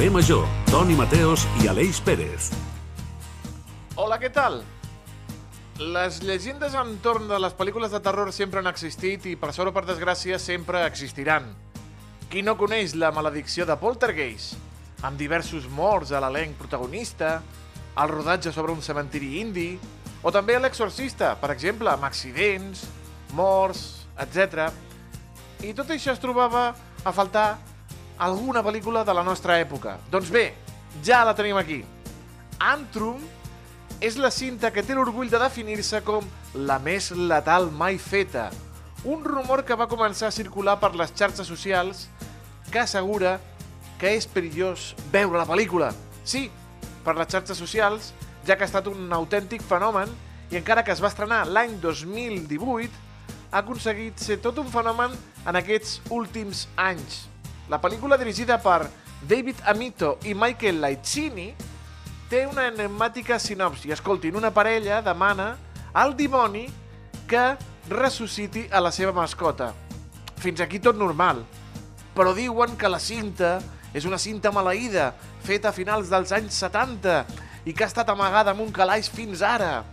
Carrer Major, Toni Mateos i Aleix Pérez. Hola, què tal? Les llegendes entorn de les pel·lícules de terror sempre han existit i, per sort o per desgràcia, sempre existiran. Qui no coneix la maledicció de Poltergeist? Amb diversos morts a l'elenc protagonista, el rodatge sobre un cementiri indi, o també l'exorcista, per exemple, amb accidents, morts, etc. I tot això es trobava a faltar alguna pel·lícula de la nostra època. Doncs bé, ja la tenim aquí. Antrum és la cinta que té l'orgull de definir-se com la més letal mai feta. Un rumor que va començar a circular per les xarxes socials que assegura que és perillós veure la pel·lícula. Sí, per les xarxes socials, ja que ha estat un autèntic fenomen i encara que es va estrenar l'any 2018, ha aconseguit ser tot un fenomen en aquests últims anys. La pel·lícula dirigida per David Amito i Michael Laiccini té una enigmàtica sinopsi. Escoltin, una parella demana al dimoni que ressusciti a la seva mascota. Fins aquí tot normal. Però diuen que la cinta és una cinta maleïda, feta a finals dels anys 70 i que ha estat amagada amb un calaix fins ara.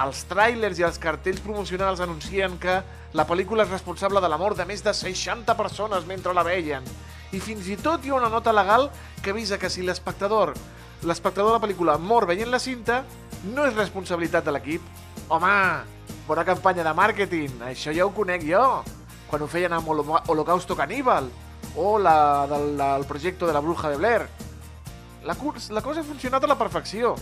Els tràilers i els cartells promocionals anuncien que la pel·lícula és responsable de la mort de més de 60 persones mentre la veien. I fins i tot hi ha una nota legal que avisa que si l'espectador l'espectador de la pel·lícula mor veient la cinta, no és responsabilitat de l'equip. Home, bona campanya de màrqueting, això ja ho conec jo, quan ho feien amb Holo Holocausto Caníbal, o la del, del projecte de la Bruja de Blair. La, la cosa ha funcionat a la perfecció,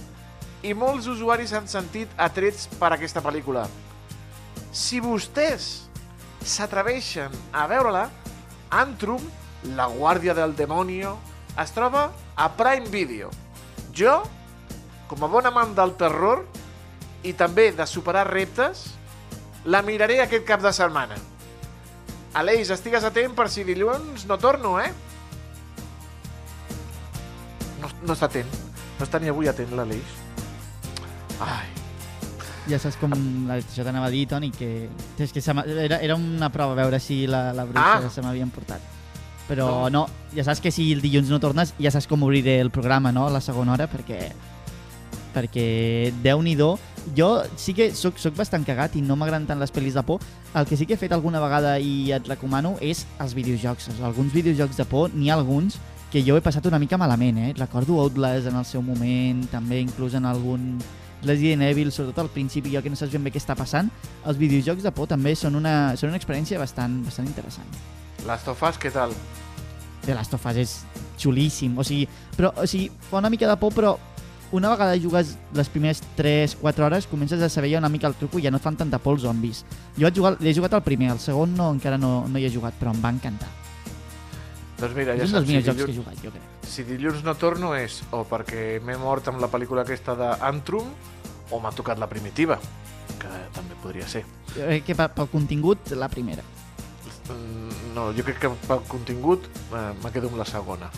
i molts usuaris han sentit atrets per aquesta pel·lícula. Si vostès s'atreveixen a veure-la, Antrum, la guàrdia del demonio, es troba a Prime Video. Jo, com a bon amant del terror i també de superar reptes, la miraré aquest cap de setmana. Aleix, estigues atent per si dilluns no torno, eh? No, no està atent. No està ni avui atent, l'Aleix. Ai. Ja saps com la, això t'anava a dir, Toni, que, és que era, era una prova veure si la, la bruixa ah. se m'havia portat. Però no. no, ja saps que si el dilluns no tornes, ja saps com obriré el programa, no?, a la segona hora, perquè perquè déu nhi jo sí que sóc, sóc bastant cagat i no m'agraden tant les pel·lis de por. El que sí que he fet alguna vegada i et recomano és els videojocs. Alguns videojocs de por, n'hi ha alguns que jo he passat una mica malament, eh? Recordo Outlast en el seu moment, també inclús en algun Resident Evil, sobretot al principi, jo que no saps ben bé què està passant, els videojocs de por també són una, són una experiència bastant, bastant interessant. Last of Us, què tal? The Last of Us és xulíssim, o sigui, però, o sigui, fa una mica de por, però una vegada jugues les primeres 3-4 hores comences a saber ja una mica el truco i ja no et fan tanta por els zombis. Jo vaig jugar, he jugat el primer, el segon no, encara no, no hi he jugat, però em va encantar. Doncs mira, ja és un dels millors si jocs dilluns, que he jugat, jo crec. Si dilluns no torno és o perquè m'he mort amb la pel·lícula aquesta d'Antrum o m'ha tocat la primitiva, que també podria ser. Jo crec que pel contingut, la primera. Mm, no, jo crec que pel contingut eh, me quedo amb la segona,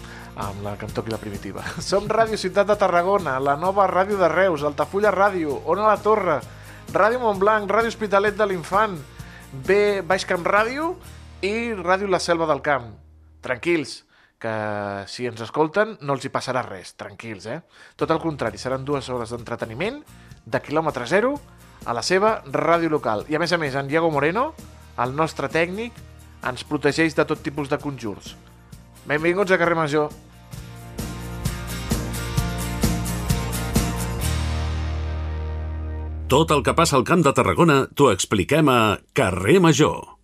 amb la que em toqui la primitiva. Som Ràdio Ciutat de Tarragona, la nova ràdio de Reus, Altafulla Ràdio, Ona la Torre, Ràdio Montblanc, Ràdio Hospitalet de l'Infant, B, Baix Camp Ràdio i Ràdio La Selva del Camp. Tranquils, que si ens escolten no els hi passarà res, tranquils, eh? Tot el contrari, seran dues hores d'entreteniment de quilòmetre zero a la seva ràdio local. I a més a més, en Diego Moreno, el nostre tècnic, ens protegeix de tot tipus de conjurs. Benvinguts a Carrer Major. Tot el que passa al Camp de Tarragona t'ho expliquem a Carrer Major.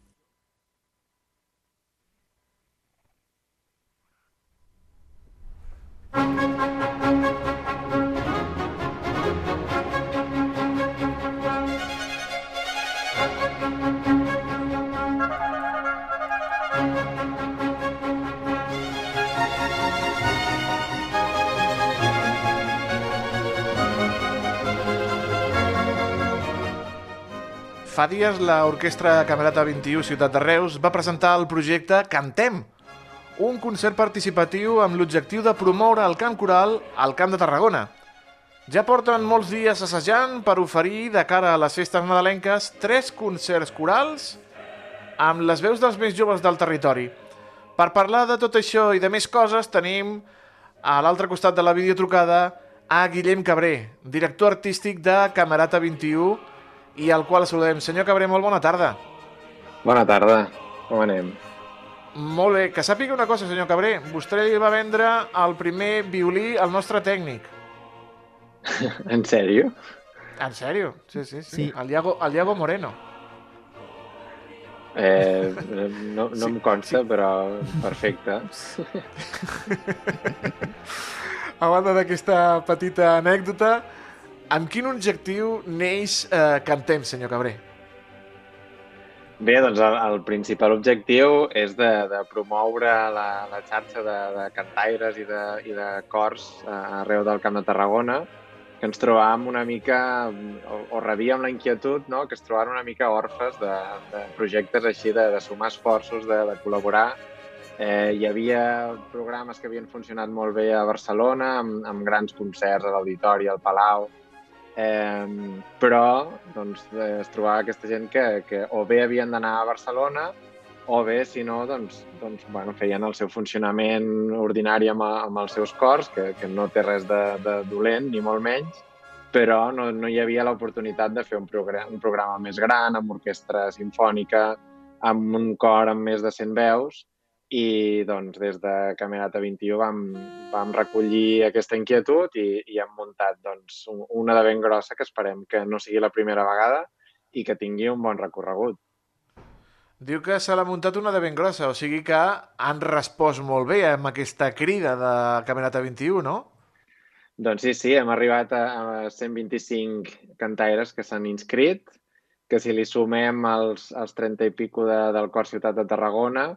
Fa dies l'Orquestra Camerata 21 Ciutat de Reus va presentar el projecte Cantem, un concert participatiu amb l'objectiu de promoure el cant coral al Camp de Tarragona. Ja porten molts dies assajant per oferir, de cara a les festes nadalenques, tres concerts corals amb les veus dels més joves del territori. Per parlar de tot això i de més coses tenim a l'altre costat de la videotrucada a Guillem Cabré, director artístic de Camerata 21, i al qual saludem. Senyor Cabré, molt bona tarda. Bona tarda, com anem? Molt bé, que sàpiga una cosa, senyor Cabré. Vostè li va vendre el primer violí al nostre tècnic. en sèrio? En sèrio? Sí, sí, sí. Sí. El, Iago, el Iago Moreno. Eh, no no Sí, em consta, però perfecte. A banda d'aquesta petita anècdota, amb quin objectiu neix eh, Cantem, senyor Cabré? Bé, doncs el, el principal objectiu és de, de promoure la, la xarxa de, de cantaires i de, i de cors eh, arreu del Camp de Tarragona, que ens trobàvem una mica, o, o rebíem la inquietud, no?, que es trobaven una mica orfes de, de projectes així, de, de sumar esforços, de, de col·laborar. Eh, hi havia programes que havien funcionat molt bé a Barcelona, amb, amb grans concerts a l'Auditori, al Palau, Eh, però doncs, es trobava aquesta gent que, que o bé havien d'anar a Barcelona o bé, si no, doncs, doncs, bueno, feien el seu funcionament ordinari amb, amb els seus cors, que, que no té res de, de dolent, ni molt menys, però no, no hi havia l'oportunitat de fer un programa, un programa més gran, amb orquestra sinfònica, amb un cor amb més de 100 veus, i doncs des de Camerata 21 vam, vam recollir aquesta inquietud i, i hem muntat doncs, un- una de ben grossa que esperem que no sigui la primera vegada i que tingui un bon recorregut. Diu que se l'ha muntat una de ben grossa, o sigui que han respost molt bé amb aquesta crida de Camerata 21, no? Doncs sí, sí, hem arribat a, a 125 cantaires que s'han inscrit, que si li sumem els, els 30 i pico de, del Cor Ciutat de Tarragona,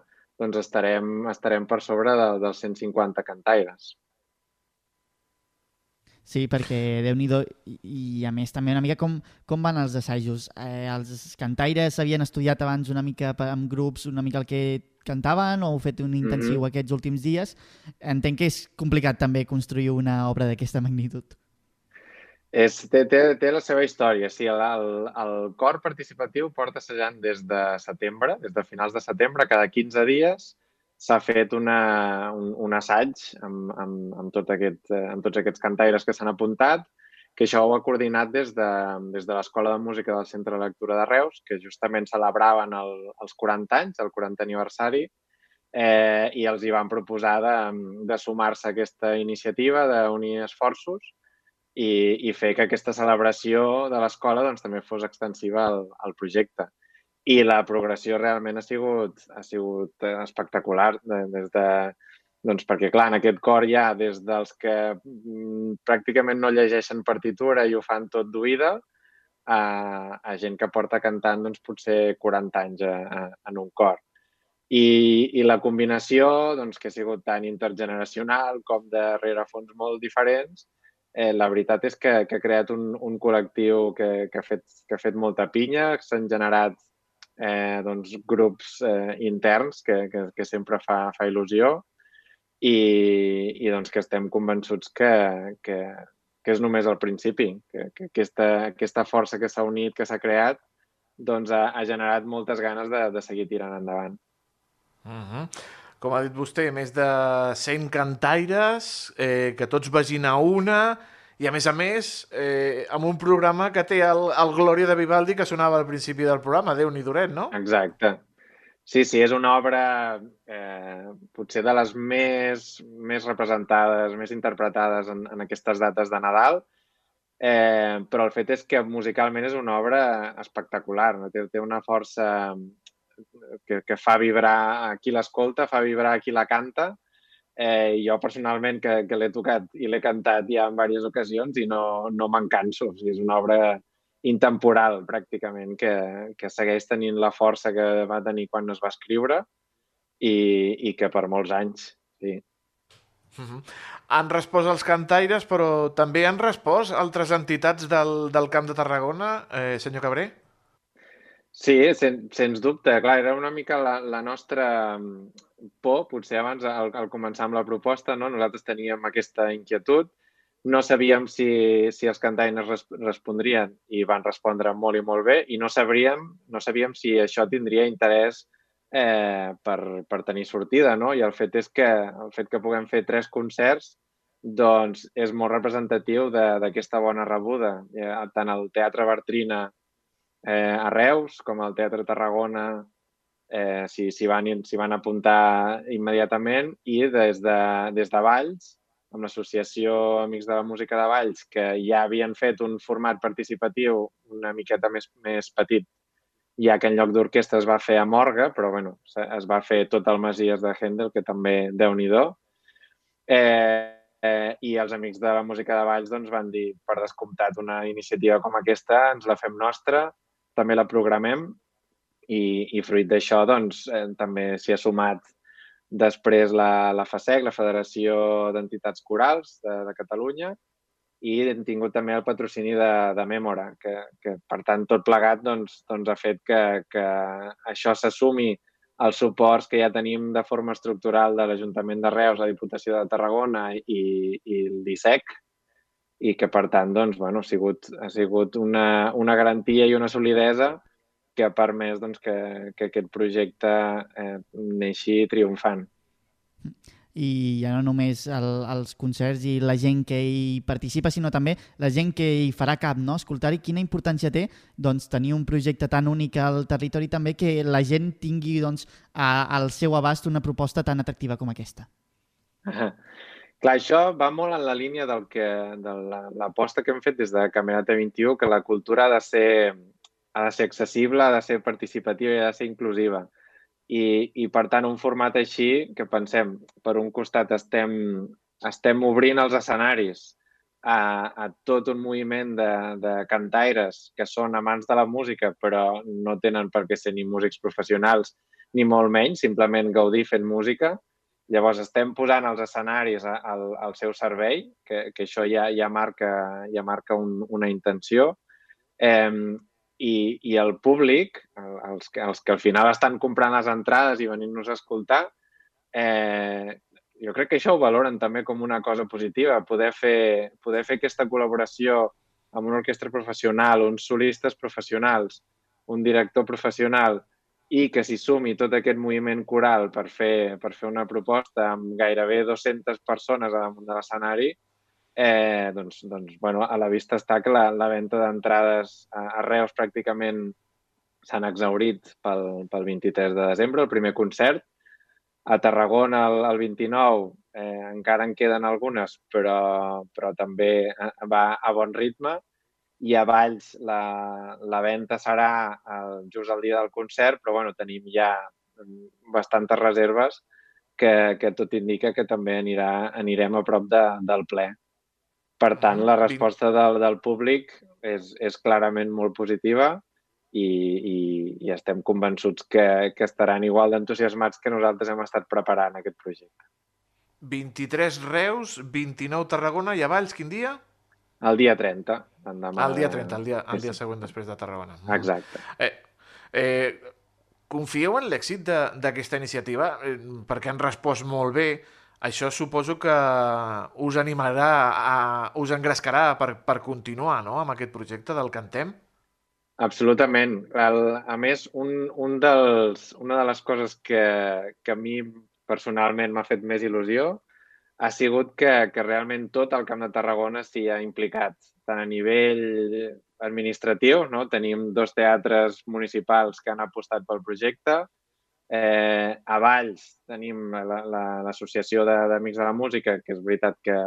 doncs estarem, estarem per sobre de, dels 150 cantaires. Sí, perquè déu nhi i, a més també una mica com, com van els assajos. Eh, els cantaires havien estudiat abans una mica amb grups, una mica el que cantaven o heu fet un intensiu Mhm. aquests últims dies. Entenc que és complicat també construir una obra d'aquesta magnitud. És, té, té, té la seva història. Sí, el, el, el cor participatiu porta assajant des de setembre, des de finals de setembre, cada 15 dies s'ha fet una, un, un assaig amb, amb, amb, tot aquest, eh, amb tots aquests cantaires que s'han apuntat, que això ho ha coordinat des de, des de l'Escola de Música del Centre de Lectura de Reus, que justament celebraven el, els 40 anys, el 40 aniversari, eh, i els hi van proposar de, de sumar-se a aquesta iniciativa, d'unir esforços, i, i fer que aquesta celebració de l'escola doncs, també fos extensiva al, al projecte. I la progressió realment ha sigut, ha sigut espectacular, de, des de, doncs perquè, clar, en aquest cor hi ha des dels que mm, pràcticament no llegeixen partitura i ho fan tot d'oïda, a, a gent que porta cantant doncs, potser 40 anys a, a, en un cor. I, I la combinació, doncs, que ha sigut tant intergeneracional com de rerefons molt diferents, eh, la veritat és que, que ha creat un, un col·lectiu que, que, ha fet, que ha fet molta pinya, s'han generat eh, doncs, grups eh, interns que, que, que sempre fa, fa il·lusió i, i doncs, que estem convençuts que, que, que és només el principi, que, que aquesta, aquesta força que s'ha unit, que s'ha creat, doncs ha, ha generat moltes ganes de, de seguir tirant endavant. Uh -huh. Com ha dit vostè, més de 100 cantaires, eh, que tots vagin a una, i a més a més, eh, amb un programa que té el, el Glòria de Vivaldi que sonava al principi del programa, déu nhi duret, no? Exacte. Sí, sí, és una obra eh, potser de les més, més representades, més interpretades en, en aquestes dates de Nadal, eh, però el fet és que musicalment és una obra espectacular, no? té, té una força que, que fa vibrar a qui l'escolta, fa vibrar a qui la canta, eh, jo personalment que, que l'he tocat i l'he cantat ja en diverses ocasions i no, no me'n canso, o sigui, és una obra intemporal pràcticament, que, que segueix tenint la força que va tenir quan es va escriure i, i que per molts anys, sí. Uh -huh. Han respost els cantaires, però també han respost altres entitats del, del Camp de Tarragona, eh, senyor Cabré? Sí, sen, sens dubte. Clar, era una mica la, la nostra por, potser abans, al, al començar amb la proposta, no? nosaltres teníem aquesta inquietud, no sabíem si, si els cantaires res, respondrien i van respondre molt i molt bé i no sabríem, no sabíem si això tindria interès eh, per, per tenir sortida, no? I el fet és que el fet que puguem fer tres concerts doncs és molt representatiu d'aquesta bona rebuda. Eh, tant el Teatre Bertrina eh, a Reus com el Teatre Tarragona eh, s'hi si, van, si van apuntar immediatament i des de, des de Valls, amb l'Associació Amics de la Música de Valls, que ja havien fet un format participatiu una miqueta més, més petit, ja que en lloc d'orquestra es va fer a Morga, però bueno, es va fer tot el Masies de Händel, que també déu nhi eh, eh, i els amics de la música de Valls doncs, van dir, per descomptat, una iniciativa com aquesta ens la fem nostra, també la programem i, i fruit d'això doncs, eh, també s'hi ha sumat després la, la FASEC, la Federació d'Entitats Corals de, de Catalunya, i hem tingut també el patrocini de, de Memora, que, que per tant tot plegat doncs, doncs ha fet que, que això s'assumi els suports que ja tenim de forma estructural de l'Ajuntament de Reus, la Diputació de Tarragona i, i el DISEC, i que, per tant, doncs, bueno, ha sigut, ha sigut una, una garantia i una solidesa que ha permès doncs, que, que aquest projecte eh, neixi triomfant i ja no només el, els concerts i la gent que hi participa, sinó també la gent que hi farà cap, no? Escoltar-hi quina importància té doncs, tenir un projecte tan únic al territori també que la gent tingui doncs, a, al seu abast una proposta tan atractiva com aquesta. Ah, clar, això va molt en la línia del que, de l'aposta que hem fet des de Camerata 21, que la cultura ha de ser, ha de ser accessible, ha de ser participativa i ha de ser inclusiva i, i per tant, un format així que pensem, per un costat estem, estem obrint els escenaris a, a tot un moviment de, de cantaires que són amants de la música però no tenen per què ser ni músics professionals ni molt menys, simplement gaudir fent música. Llavors estem posant els escenaris al, al seu servei, que, que això ja, ja marca, ja marca un, una intenció. Eh, i, i el públic, els els que al final estan comprant les entrades i venint-nos a escoltar, eh, jo crec que això ho valoren també com una cosa positiva, poder fer, poder fer aquesta col·laboració amb una orquestra professional, uns solistes professionals, un director professional i que s'hi sumi tot aquest moviment coral per fer, per fer una proposta amb gairebé 200 persones a damunt de l'escenari, eh, doncs, doncs, bueno, a la vista està que la, la venda d'entrades a, a Reus pràcticament s'han exhaurit pel, pel 23 de desembre, el primer concert. A Tarragona, el, el 29, eh, encara en queden algunes, però, però també eh, va a bon ritme. I a Valls la, la venda serà el, just el dia del concert, però bueno, tenim ja bastantes reserves que, que tot indica que també anirà, anirem a prop de, del ple. Per tant, la resposta del, del públic és, és clarament molt positiva i, i, i estem convençuts que, que estaran igual d'entusiasmats que nosaltres hem estat preparant aquest projecte. 23 Reus, 29 Tarragona i a Valls, quin dia? El dia 30. Endemà el dia 30, el dia, el dia següent després de Tarragona. Exacte. Eh, eh, confieu en l'èxit d'aquesta iniciativa? Eh, perquè han respost molt bé això suposo que us animarà, a, us engrescarà per, per continuar no? amb aquest projecte del Cantem? Absolutament. El, a més, un, un dels, una de les coses que, que a mi personalment m'ha fet més il·lusió ha sigut que, que realment tot el Camp de Tarragona s'hi ha implicat, tant a nivell administratiu, no? tenim dos teatres municipals que han apostat pel projecte, Eh, a Valls tenim l'Associació la, la, d'Amics de la Música, que és veritat que,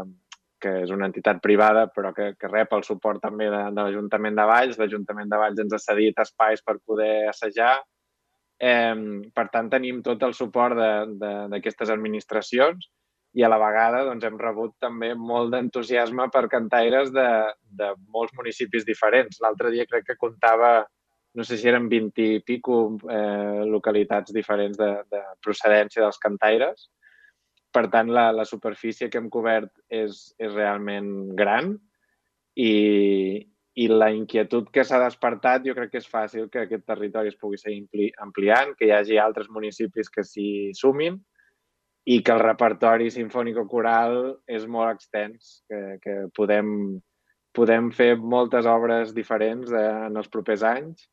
que és una entitat privada, però que, que rep el suport també de, de l'Ajuntament de Valls. L'Ajuntament de Valls ens ha cedit espais per poder assajar. Eh, per tant, tenim tot el suport d'aquestes administracions i a la vegada doncs, hem rebut també molt d'entusiasme per cantaires de, de molts municipis diferents. L'altre dia crec que comptava no sé si eren 20 i pico eh, localitats diferents de, de procedència dels cantaires. Per tant, la, la superfície que hem cobert és, és realment gran i, i la inquietud que s'ha despertat jo crec que és fàcil que aquest territori es pugui seguir ampliant, que hi hagi altres municipis que s'hi sumin i que el repertori sinfònico-coral és molt extens, que, que podem, podem fer moltes obres diferents eh, en els propers anys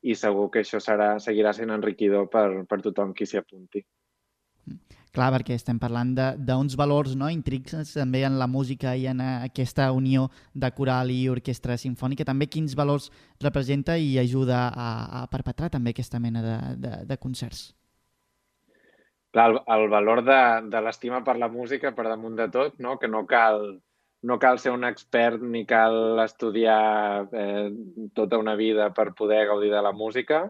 i segur que això serà, seguirà sent enriquidor per, per tothom qui s'hi apunti. Clar, perquè estem parlant d'uns valors no, intrínsecs també en la música i en eh, aquesta unió de coral i orquestra sinfònica. També quins valors representa i ajuda a, a perpetrar també aquesta mena de, de, de concerts? Clar, el, el valor de, de l'estima per la música per damunt de tot, no? que no cal, no cal ser un expert ni cal estudiar eh, tota una vida per poder gaudir de la música,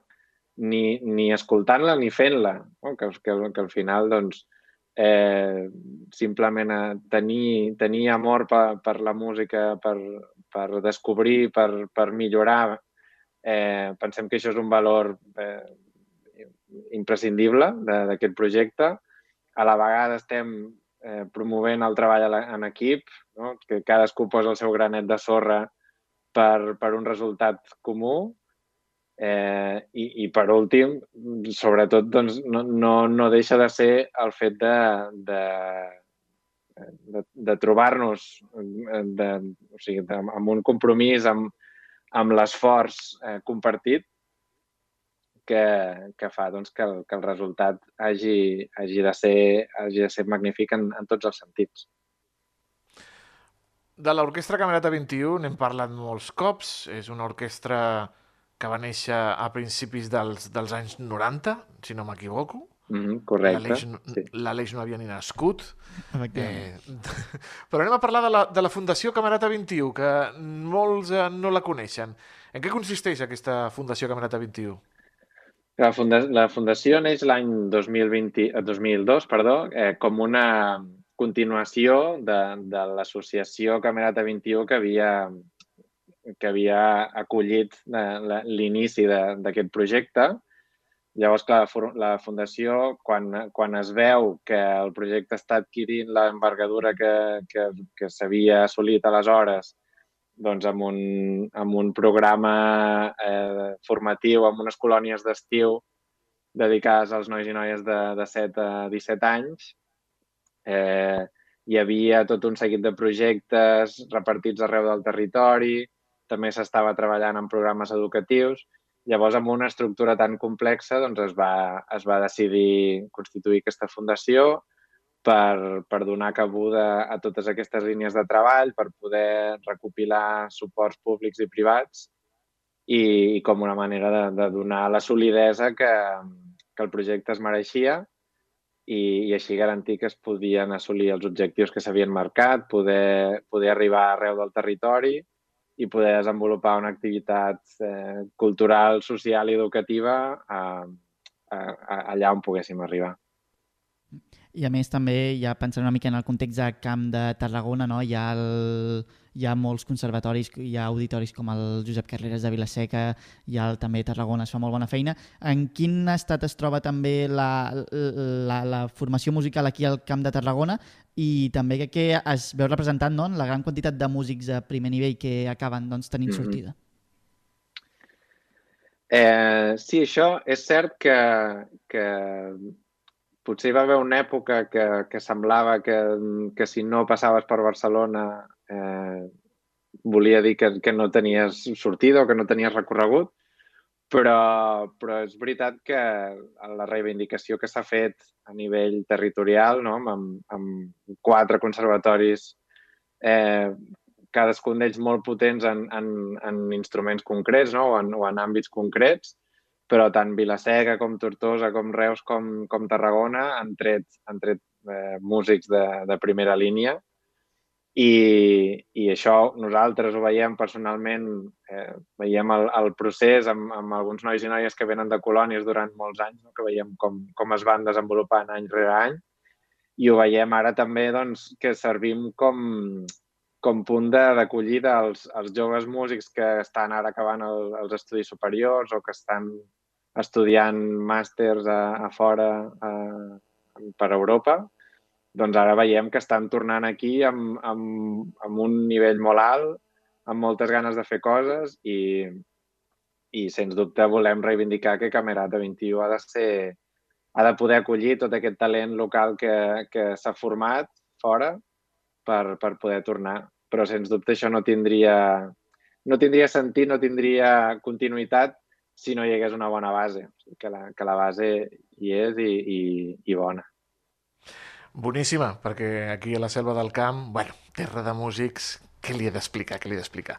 ni, ni escoltant-la ni fent-la, no? que, que, que al final doncs, eh, simplement eh, tenir, tenir amor per, per la música, per, per descobrir, per, per millorar, eh, pensem que això és un valor eh, imprescindible d'aquest projecte. A la vegada estem eh, promovent el treball en equip, no? que cadascú posa el seu granet de sorra per, per un resultat comú Eh, i, I per últim, sobretot, doncs, no, no, no deixa de ser el fet de, de, de, de trobar-nos o sigui, amb un compromís, amb, amb l'esforç eh, compartit que, que fa doncs, que, el, que el resultat hagi, hagi, de ser, hagi de ser magnífic en, en tots els sentits. De l'Orquestra Camerata 21 n'hem parlat molts cops. És una orquestra que va néixer a principis dels, dels anys 90, si no m'equivoco. Mm -hmm, correcte. L'Aleix sí. no havia ni nascut. Eh, però anem a parlar de la, de la Fundació Camerata 21, que molts eh, no la coneixen. En què consisteix aquesta Fundació Camerata 21? La, funda la Fundació neix l'any 2002 perdó, eh, com una continuació de, de l'associació Camerata 21 que havia que havia acollit eh, l'inici d'aquest projecte. Llavors, clar, la Fundació, quan, quan es veu que el projecte està adquirint l'envergadura que, que, que s'havia assolit aleshores, doncs amb un, amb un programa eh, formatiu, amb unes colònies d'estiu dedicades als nois i noies de, de 7 a 17 anys, eh, hi havia tot un seguit de projectes repartits arreu del territori, també s'estava treballant en programes educatius. Llavors, amb una estructura tan complexa, doncs es va, es va decidir constituir aquesta fundació per, per donar cabuda a totes aquestes línies de treball, per poder recopilar suports públics i privats i, i com una manera de, de donar la solidesa que, que el projecte es mereixia i, i així garantir que es podien assolir els objectius que s'havien marcat, poder, poder arribar arreu del territori i poder desenvolupar una activitat eh, cultural, social i educativa a, a, a, allà on poguéssim arribar. I a més també, ja pensant una mica en el context de Camp de Tarragona, no? hi, ha el, hi ha molts conservatoris, hi ha auditoris com el Josep Carreras de Vilaseca, hi ha el, també Tarragona, es fa molt bona feina. En quin estat es troba també la, la, la formació musical aquí al Camp de Tarragona i també que, que es veu representant no? la gran quantitat de músics a primer nivell que acaben doncs, tenint mm -hmm. sortida? Eh, sí, això és cert que, que potser hi va haver una època que, que semblava que, que si no passaves per Barcelona eh, volia dir que, que no tenies sortida o que no tenies recorregut, però, però és veritat que la reivindicació que s'ha fet a nivell territorial, no? amb, amb quatre conservatoris, eh, cadascun d'ells molt potents en, en, en instruments concrets no? o, en, o en àmbits concrets, però tant Vilaseca com Tortosa, com Reus, com, com Tarragona han tret, han tret eh, músics de, de primera línia i, i això nosaltres ho veiem personalment, eh, veiem el, el procés amb, amb alguns nois i noies que venen de colònies durant molts anys, no? que veiem com, com es van desenvolupant any rere any i ho veiem ara també doncs, que servim com, com punt d'acollida als, als joves músics que estan ara acabant el, els estudis superiors o que estan estudiant màsters a, a fora a, per Europa, doncs ara veiem que estan tornant aquí amb, amb, amb un nivell molt alt, amb moltes ganes de fer coses i, i sens dubte volem reivindicar que Camerata 21 ha de ser ha de poder acollir tot aquest talent local que, que s'ha format fora per, per poder tornar. Però, sens dubte, això no tindria, no tindria sentit, no tindria continuïtat si no hi hagués una bona base, que la, que la base hi és i, i, i bona. Boníssima, perquè aquí a la selva del camp, bueno, terra de músics, què li he d'explicar, què li he d'explicar?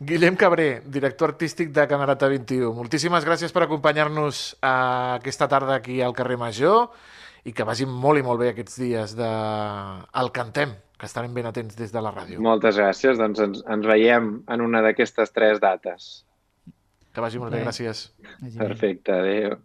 Guillem Cabré, director artístic de Camerata 21. Moltíssimes gràcies per acompanyar-nos aquesta tarda aquí al carrer Major i que vagin molt i molt bé aquests dies de El Cantem, que estarem ben atents des de la ràdio. Moltes gràcies, doncs ens, ens veiem en una d'aquestes tres dates. Que vagi molt bé, gràcies. Perfecte, adéu.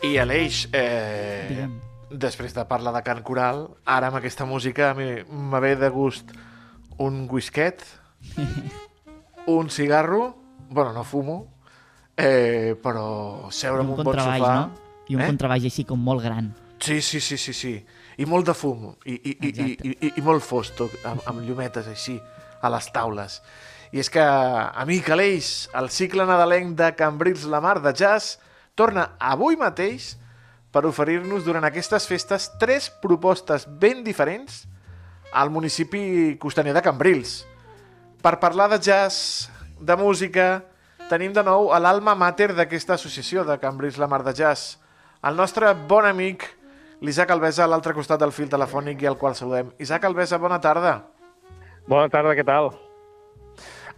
I Aleix, eh, després de parlar de cant coral, ara amb aquesta música a mi m'ha de gust un whisket, un cigarro, bueno, no fumo, eh, però seure en un, un bon sofà... No? I un eh? contrabaix així com molt gran. Sí, sí, sí, sí, sí. I molt de fum, i, i, i, i, i, i molt fosc, amb, amb llumetes així, a les taules. I és que, amic Aleix, el cicle nadalenc de Cambrils la Mar de Jazz torna avui mateix per oferir-nos durant aquestes festes tres propostes ben diferents al municipi costaner de Cambrils. Per parlar de jazz, de música, tenim de nou a l'alma mater d'aquesta associació de Cambrils la Mar de Jazz, el nostre bon amic l'Isaac Alvesa a l'altre costat del fil telefònic i al qual saludem. Isaac Alvesa, bona tarda. Bona tarda, què tal?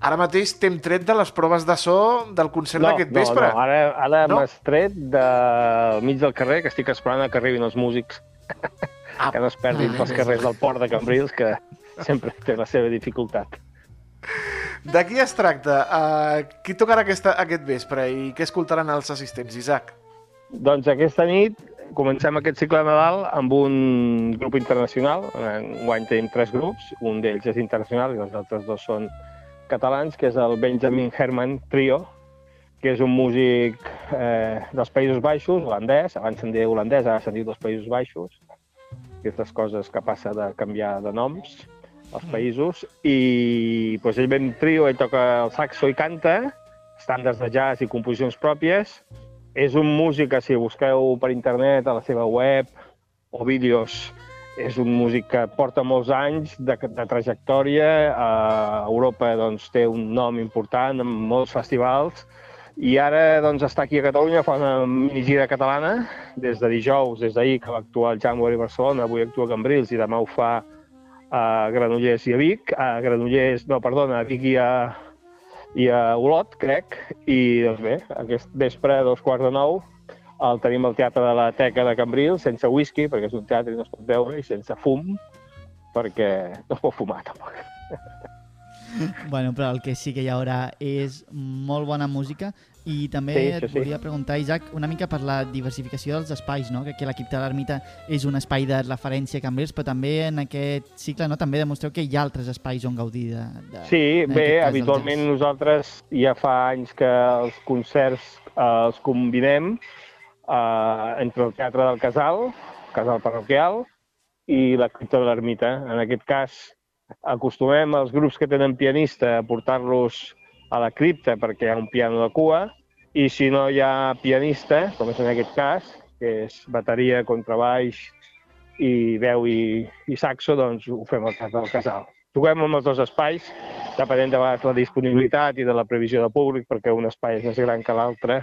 Ara mateix t'hem tret de les proves de so del concert no, d'aquest vespre. No, no, ara, ara no? m'has tret del mig del carrer, que estic esperant que arribin els músics. Ah, que no es perdin pels carrers del port de Cambrils, que sempre té la seva dificultat. De qui es tracta? Uh, qui tocarà aquesta, aquest vespre i què escoltaran els assistents, Isaac? Doncs aquesta nit comencem aquest cicle de Nadal amb un grup internacional. Enguany tenim tres grups, un d'ells és internacional i els altres dos són catalans, que és el Benjamin Herman Trio, que és un músic eh, dels Països Baixos, holandès, abans se'n deia holandès, ara se'n diu dels Països Baixos, aquestes coses que passa de canviar de noms als països, i doncs, ell ve un trio, ell toca el saxo i canta, estàndards de jazz i composicions pròpies, és un músic que si busqueu per internet a la seva web o vídeos és un músic que porta molts anys de, de trajectòria. A Europa doncs, té un nom important en molts festivals. I ara doncs, està aquí a Catalunya, fa una minigira catalana, des de dijous, des d'ahir, que va actuar al January Barcelona, avui actua a Cambrils i demà ho fa a Granollers i a Vic, a Granollers, no, perdona, a Vic i a, i a Olot, crec, i doncs bé, aquest vespre, dos quarts de nou, el tenim al Teatre de la Teca de Cambril, sense whisky, perquè és un teatre i no es pot veure, i sense fum, perquè no es pot fumar, tampoc. Bueno, però el que sí que hi haurà és molt bona música i també sí, et sí. volia preguntar, Isaac, una mica per la diversificació dels espais, no? que l'equip de l'Ermita és un espai de referència a Cambrils, però també en aquest cicle no? també demostreu que hi ha altres espais on gaudir de... de sí, bé, habitualment nosaltres ja fa anys que els concerts eh, els combinem eh, entre el Teatre del Casal, Casal Parroquial, i la Cripta de l'Ermita. En aquest cas, acostumem els grups que tenen pianista a portar-los a la cripta perquè hi ha un piano de cua, i si no hi ha pianista, com és en aquest cas, que és bateria, contrabaix i veu i, i saxo, doncs ho fem al Teatre del Casal. Toquem amb els dos espais, depenent de la disponibilitat i de la previsió de públic, perquè un espai és més gran que l'altre,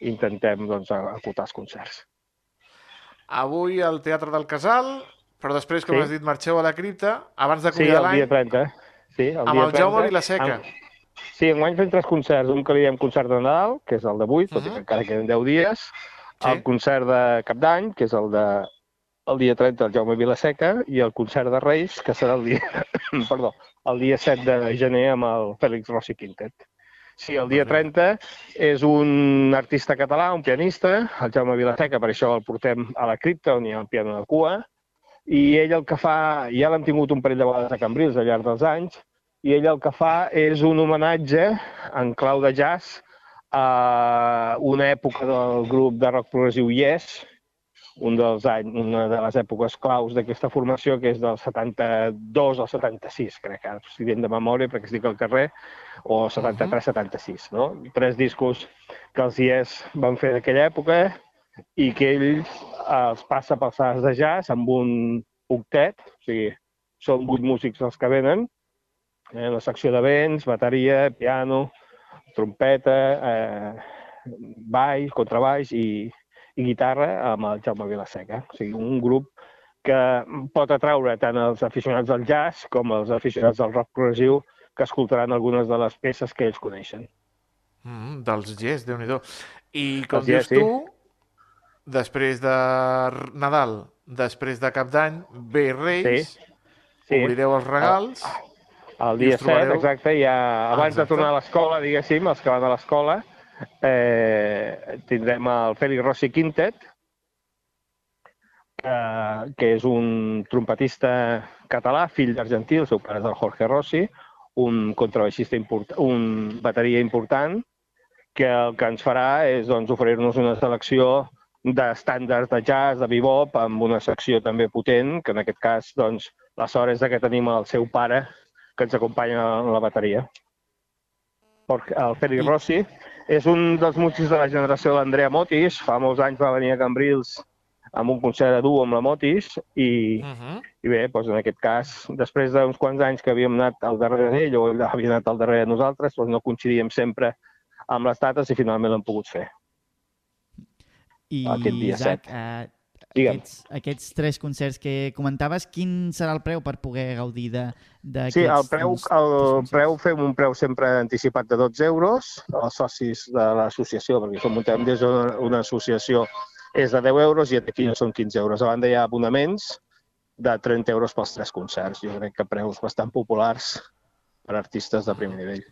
intentem doncs, acotar els concerts. Avui al Teatre del Casal, però després, com sí. has dit, marxeu a la cripta, abans de sí, l'any... Sí, el dia 30. Sí, el amb dia el Jaume Vilaseca. Amb... Sí, enguany fem tres concerts. Un que li diem concert de Nadal, que és el d'avui, tot uh -huh. i que encara queden 10 dies. Sí. El concert de Cap d'Any, que és el de el dia 30 del Jaume Vilaseca, i el concert de Reis, que serà el dia, perdó, el dia 7 de gener amb el Fèlix Rossi Quintet. Sí, el dia 30 és un artista català, un pianista, el Jaume Vilaseca, per això el portem a la cripta, on hi ha el piano de cua, i ell el que fa, ja l'hem tingut un parell de vegades a Cambrils al llarg dels anys, i ell el que fa és un homenatge en clau de jazz a una època del grup de rock progressiu Yes, un dels anys, una de les èpoques claus d'aquesta formació, que és del 72 al 76, crec, ara estic dient de memòria perquè estic al carrer, o 73-76, no? Tres discos que els IES van fer d'aquella època i que ells els passa pels sales de jazz amb un octet, o sigui, són vuit músics els que venen, eh, la secció de vents, bateria, piano, trompeta, eh, baix, contrabaix i, i guitarra amb el Jaume Vilaseca. O sigui, un grup que pot atraure tant els aficionats del jazz com els aficionats del rock progressiu que escoltaran algunes de les peces que ells coneixen. Mm, dels Yes, déu nhi I com Els dius Yes, sí. tu, després de Nadal, després de Cap d'Any, ve Reis, Sí. obrireu els regals... El dia us trobareu- 7, exacte, ja abans exacte. de tornar a l'escola, diguéssim, els que van a l'escola, eh, tindrem el Félix Rossi Quintet, que, que és un trompetista català, fill d'argentí, el seu pare és el Jorge Rossi, un contrabaixista important, un bateria important, que el que ens farà és doncs, oferir-nos una selecció d'estàndards de jazz, de bebop, amb una secció també potent, que en aquest cas, doncs, la sort és que tenim el seu pare, que ens acompanya en la bateria. El Félix Rossi és un dels músics de la generació de l'Andrea Motis. Fa molts anys va venir a Cambrils amb un concert de duo amb la Motis i, Uh -huh. i bé, doncs en aquest cas, després d'uns quants anys que havíem anat al darrere d'ell o ell havia anat al darrere de nosaltres, doncs no coincidíem sempre amb les dates i finalment l'hem pogut fer. I, Isaac, eh, Digue'm. aquests, aquests tres concerts que comentaves, quin serà el preu per poder gaudir de- d'aquests... Sí, el preu, el concerts? preu fem un preu sempre anticipat de 12 euros als socis de l'associació, perquè som muntem des d'una una associació és de 10 euros i aquí ja són 15 euros. A banda hi ha abonaments de 30 euros pels tres concerts. Jo crec que preus bastant populars per artistes de primer nivell.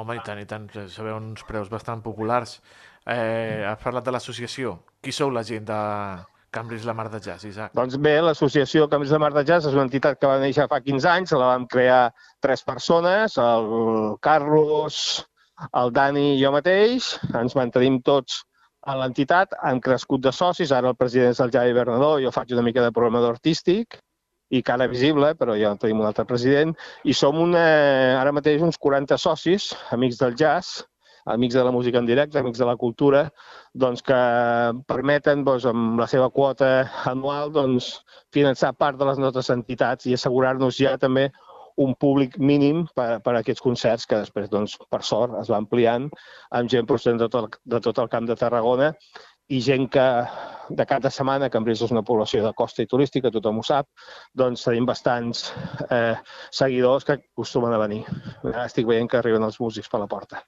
Home, i tant, i tant. Sabeu uns preus bastant populars. Eh, has parlat de l'associació. Qui sou la gent de Cambridge la Mar de Jazz, Isaac? Doncs bé, l'associació Camins de Mar de Jazz és una entitat que va néixer fa 15 anys, la vam crear tres persones, el Carlos, el Dani i jo mateix, ens mantenim tots a l'entitat, han crescut de socis, ara el president és el Javi Bernadó, jo faig una mica de programador artístic i cara visible, però ja tenim un altre president, i som una, ara mateix uns 40 socis, amics del jazz, amics de la música en directe, amics de la cultura, doncs que permeten doncs, amb la seva quota anual doncs, finançar part de les nostres entitats i assegurar-nos ja també un públic mínim per, per a aquests concerts que després, doncs, per sort, es va ampliant amb gent procedent de tot, el, de tot el camp de Tarragona i gent que de cada setmana, Cambrils és una població de costa i turística, tothom ho sap, doncs tenim bastants eh, seguidors que acostumen a venir. Estic veient que arriben els músics per la porta.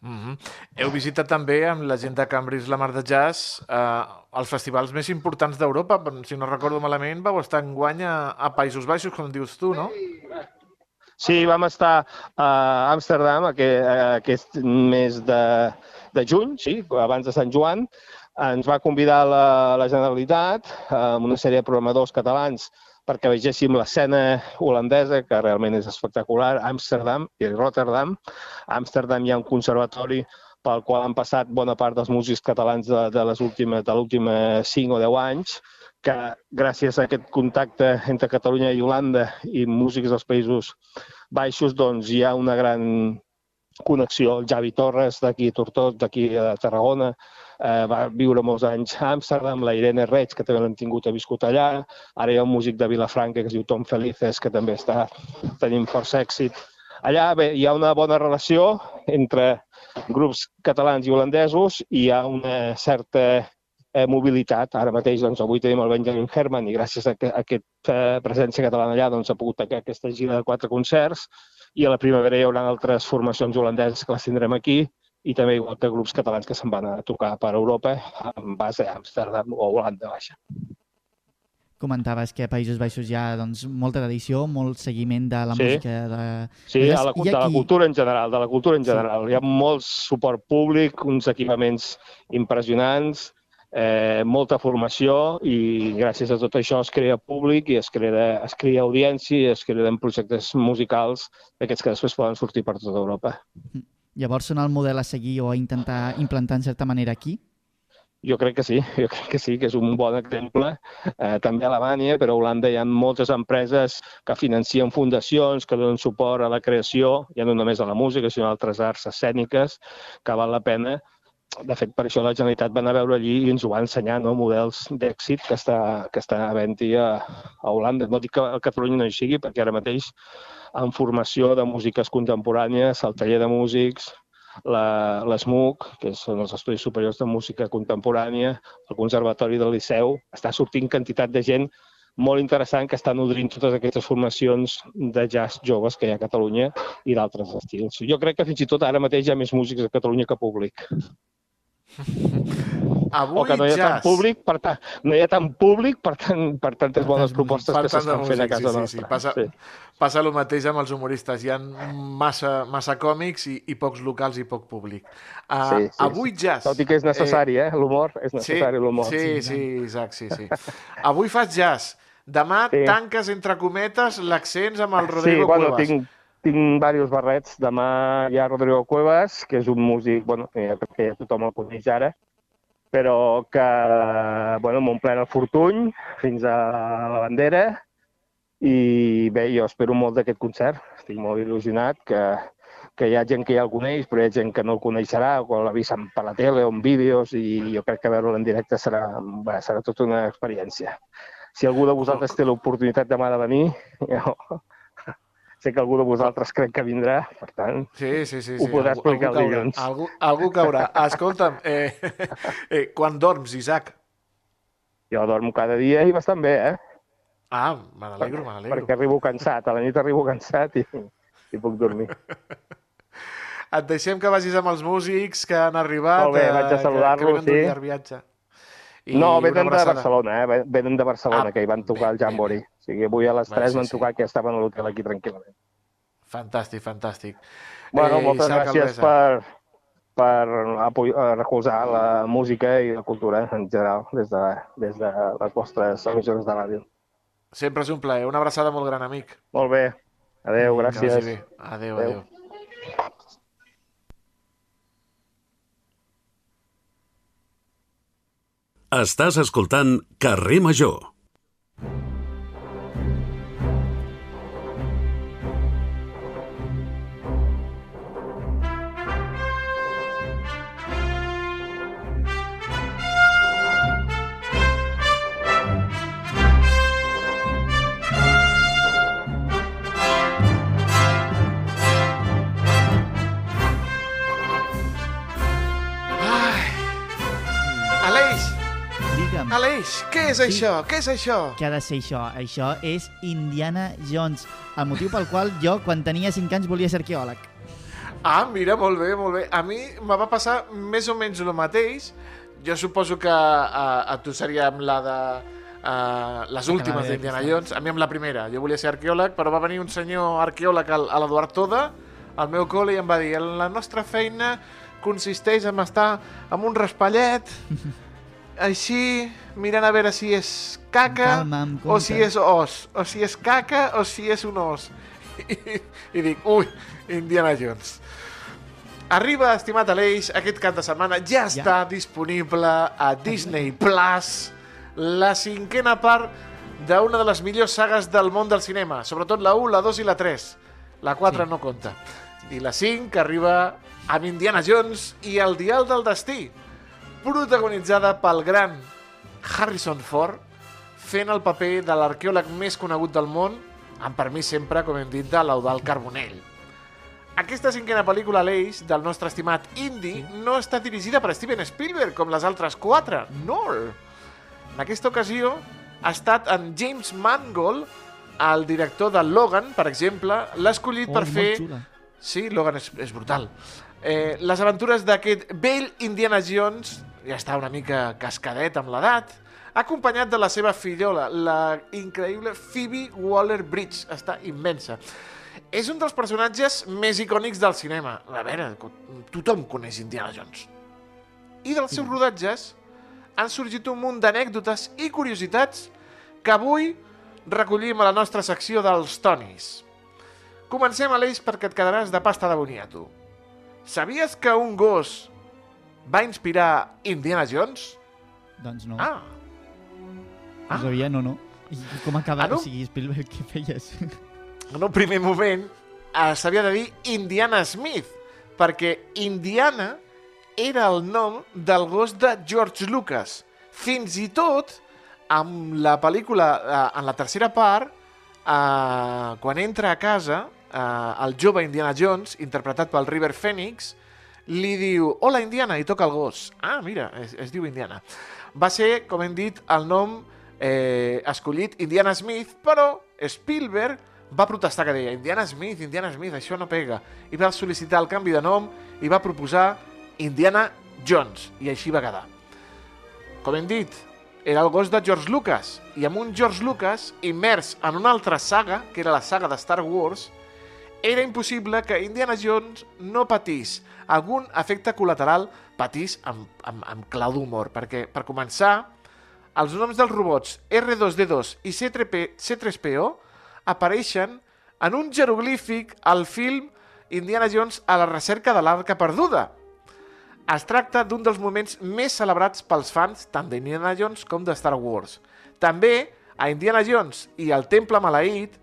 Mm -hmm. Heu visitat també amb la gent de Cambridge la Mar de Jazz eh, els festivals més importants d'Europa. Si no recordo malament, vau estar en guany a, a Països Baixos, com dius tu, no? Sí, vam estar a Amsterdam aquest, aquest mes de, de juny, sí, abans de Sant Joan. Ens va convidar la, la Generalitat amb una sèrie de programadors catalans perquè vegéssim l'escena holandesa, que realment és espectacular, Amsterdam i Rotterdam. A Amsterdam hi ha un conservatori pel qual han passat bona part dels músics catalans de, de les últimes de l'última 5 o 10 anys, que gràcies a aquest contacte entre Catalunya i Holanda i músics dels països baixos, doncs hi ha una gran connexió. El Javi Torres, d'aquí a Tortós, d'aquí a Tarragona, eh, va viure molts anys a Amsterdam, la Irene Reig, que també l'hem tingut, ha viscut allà. Ara hi ha un músic de Vilafranca que es diu Tom Felices, que també està tenint força èxit. Allà bé, hi ha una bona relació entre grups catalans i holandesos i hi ha una certa eh, mobilitat. Ara mateix, doncs, avui tenim el Benjamin Herman i gràcies a, que, a aquesta eh, presència catalana allà doncs, ha pogut fer aquesta gira de quatre concerts i a la primavera hi haurà altres formacions holandeses que les tindrem aquí i també igual que grups catalans que se'n van a tocar per Europa amb base a Amsterdam o Holanda Baixa. Comentaves que a Països Baixos hi ha doncs, molta tradició, molt seguiment de la Sí. música de... Sí, a la, de la cultura en general, de la cultura en Sí. general. Hi ha molt suport públic, uns equipaments impressionants, eh, molta formació i gràcies a tot això es crea públic i es crea, es crea audiència i es creen projectes musicals d'aquests que després poden sortir per tota Europa. Llavors són el model a seguir o a intentar implantar en certa manera aquí? Jo crec que sí, jo crec que sí, que és un bon exemple. Eh, també a Alemanya, però a Holanda hi ha moltes empreses que financien fundacions, que donen suport a la creació, ja no només a la música, sinó a altres arts escèniques, que val la pena de fet, per això la Generalitat va anar a veure allí i ens ho va ensenyar, no? models d'èxit que està, que està havent-hi a, a Holanda. No dic que a Catalunya no hi sigui, perquè ara mateix en formació de músiques contemporànies, el taller de músics, l'ESMUC, que són els Estudis Superiors de Música Contemporània, el Conservatori del Liceu, està sortint quantitat de gent molt interessant que està nodrint totes aquestes formacions de jazz joves que hi ha a Catalunya i d'altres estils. Jo crec que fins i tot ara mateix hi ha més músics a Catalunya que públic. Avui o que no hi ha jazz. tant públic, per tant, no hi ha tant públic per, tant, per tantes bones propostes Per que s'estan fent a casa sí, sí, nostra. sí. Passa- Sí. Passa el mateix amb els humoristes. Hi ha massa, massa còmics i, i pocs locals i poc públic. Uh, Sí, sí, avui jazz. Tot i que és necessari, eh? L'humor, és necessari l'humor. Sí, sí, Isaac, sí, sí. Avui fas jazz. Demà Sí. tanques, entre cometes, l'accents amb el Sí, Rodrigo bueno, Cuevas. tinc, tinc diversos barrets. Demà hi ha Rodrigo Cuevas, que és un músic, bueno, que ja, que ja tothom el coneix ara, però que, bueno, m'omplent el fortuny fins a la bandera i bé, jo espero molt d'aquest concert. Estic molt il·lusionat que, que hi ha gent que ja el coneix, però hi ha gent que no el coneixerà o vist per la tele o en vídeos i jo crec que veure'l en directe serà, bé, serà tota una experiència. Si algú de vosaltres té l'oportunitat demà de venir, jo sé que algú de vosaltres crec que vindrà, per tant, Sí, sí, sí. Ho sí. podrà algú, explicar algú el dilluns. Algú, algú caurà. Escolta'm, eh, eh, quan dorms, Isaac? jo dormo cada dia i bastant bé, eh? Ah, me n'alegro, me n'alegro. Perquè arribo cansat, a la nit arribo cansat i, i puc dormir. Et deixem que vagis amb els músics que han arribat. Molt bé, eh, vaig a que- saludar-los, Que, venen d'un sí. viatge. I no, venen de. Barcelona, eh? Venen de Barcelona, Ah, que hi van tocar al bé, Jambori. O sigui, avui a les Va, 3 sí, van sí. tocar que estaven a l'hotel aquí tranquil·lament. Fantàstic, fantàstic. Bueno, Eh, moltes Isaac gràcies per, per eh, recolzar la música i la cultura en general des de, des de les vostres emissores de ràdio. Sempre és un plaer. Una abraçada molt gran, amic. Molt bé. Adéu, gràcies. bé. Adéu, Adéu. adéu. Estàs escoltant Carrer Major. Aleix, què és Sí. això? Què és això? què ha de ser això? Això és Indiana Jones, el motiu pel qual jo, quan tenia 5 anys, volia ser arqueòleg. Ah, mira, molt bé, molt bé. A mi me va passar més o menys el mateix. Jo suposo que a, a tu seria amb la de... Uh, les últimes bé, d'Indiana. Jones, a mi amb la primera. Jo volia ser arqueòleg, però va venir un senyor arqueòleg al- a l'Eduard Toda, al meu col·le, i em va dir la nostra feina consisteix en estar amb un raspallet, així, mirant a veure si és caca o si és os, o si és caca o si és un os. I, i dic, ui, Indiana Jones. Arriba, estimat Aleix, aquest cap de setmana ja Ja. està disponible a Disney Plus la cinquena part d'una de les millors sagues del món del cinema, sobretot la 1, la 2 i la 3. La 4 Sí. no compta. I la 5 que arriba amb Indiana Jones i el Dial del Destí, protagonitzada pel gran Harrison Ford, fent el paper de l'arqueòleg més conegut del món, amb permís sempre, com hem dit, de l'Eudal Carbonell. Aquesta cinquena pel·lícula, l'Eix, del nostre estimat Indy, no està dirigida per Steven Spielberg, com les altres quatre. No! En aquesta ocasió ha estat en James Mangold, el director de Logan, per exemple, l'ha escollit Oh, per fer... xula. Sí, Logan és, és brutal. Eh, les aventures d'aquest vell Indiana Jones, ja està una mica cascadet amb l'edat, acompanyat de la seva fillola, la increïble Phoebe Waller-Bridge. Està immensa. És un dels personatges més icònics del cinema. A veure, tothom coneix Indiana Jones. I dels seus rodatges han sorgit un munt d'anècdotes i curiositats que avui recollim a la nostra secció dels Tonis. Comencem, Aleix, perquè et quedaràs de pasta de boniato. Sabies que un gos va inspirar Indiana Jones? Doncs no. Ah, No sabia, no, no. I com acaba? Ah, no? O sigui, Spielberg, què feies? en un primer moment eh, s'havia de dir Indiana Smith, perquè Indiana era el nom del gos de George Lucas. Fins i tot, amb la pel·lícula, eh, en la tercera part, eh, quan entra a casa, eh, el jove Indiana Jones, interpretat pel River Phoenix, li diu, hola Indiana, i toca el gos. Ah, mira, es, es diu Indiana. Va ser, com hem dit, el nom eh, escollit Indiana Smith, però Spielberg va protestar que deia Indiana Smith, Indiana Smith, això no pega. I va sol·licitar el canvi de nom i va proposar Indiana Jones, i així va quedar. Com hem dit, era el gos de George Lucas, i amb un George Lucas immers en una altra saga, que era la saga de Star Wars, era impossible que Indiana Jones no patís algun efecte col·lateral, patís amb, amb, amb clau d'humor, perquè, per començar, els noms dels robots R2-D2 i C3P, C3PO apareixen en un jeroglífic al film Indiana Jones a la recerca de l'arca perduda. Es tracta d'un dels moments més celebrats pels fans tant d'Indiana Jones com de Star Wars. També, a Indiana Jones i al Temple Maleït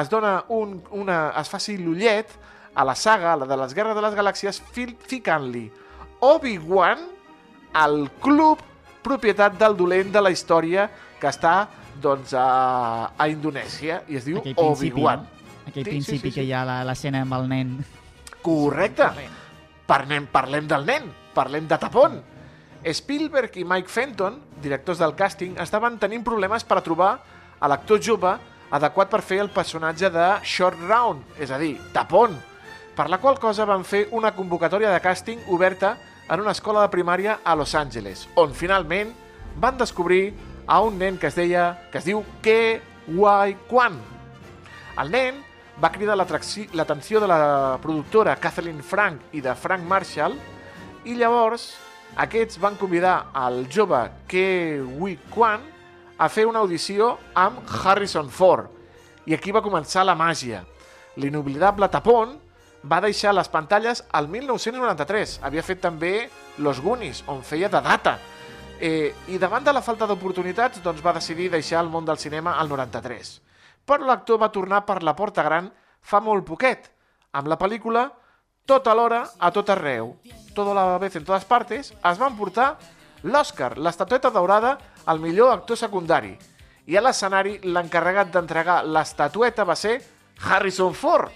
es dona un, una, es faci l'ullet a la saga, la de les Guerres de les Galàxies, ficant-li Obi-Wan al club propietat del dolent de la història que està doncs, a, a Indonèsia i es diu Obi-Wan. Aquell sí, principi sí, sí, sí. que hi ha l'escena amb el nen. Correcte. Parlem, parlem del nen, parlem de Tapón. Spielberg i Mike Fenton, directors del càsting, estaven tenint problemes per a trobar a l'actor jove adequat per fer el personatge de Short Round, és a dir, Tapón, per la qual cosa van fer una convocatòria de càsting oberta en una escola de primària a Los Angeles, on finalment van descobrir a un nen que es deia que es diu Ke Wai Kwan. El nen va cridar l'atenció de la productora Kathleen Frank i de Frank Marshall i llavors aquests van convidar al jove Ke Wai Kwan a fer una audició amb Harrison Ford i aquí va començar la màgia. L'inoblidable Tapón va deixar les pantalles al 1993. Havia fet també Los Goonies, on feia de data. Eh, I davant de la falta d'oportunitats, doncs va decidir deixar el món del cinema al 93. Però l'actor va tornar per la porta gran fa molt poquet, amb la pel·lícula Tot alhora, a tot arreu, tota la vez en totes partes, es van portar l'Oscar, l'estatueta daurada, al millor actor secundari. I a l'escenari, l'encarregat d'entregar l'estatueta va ser Harrison Ford,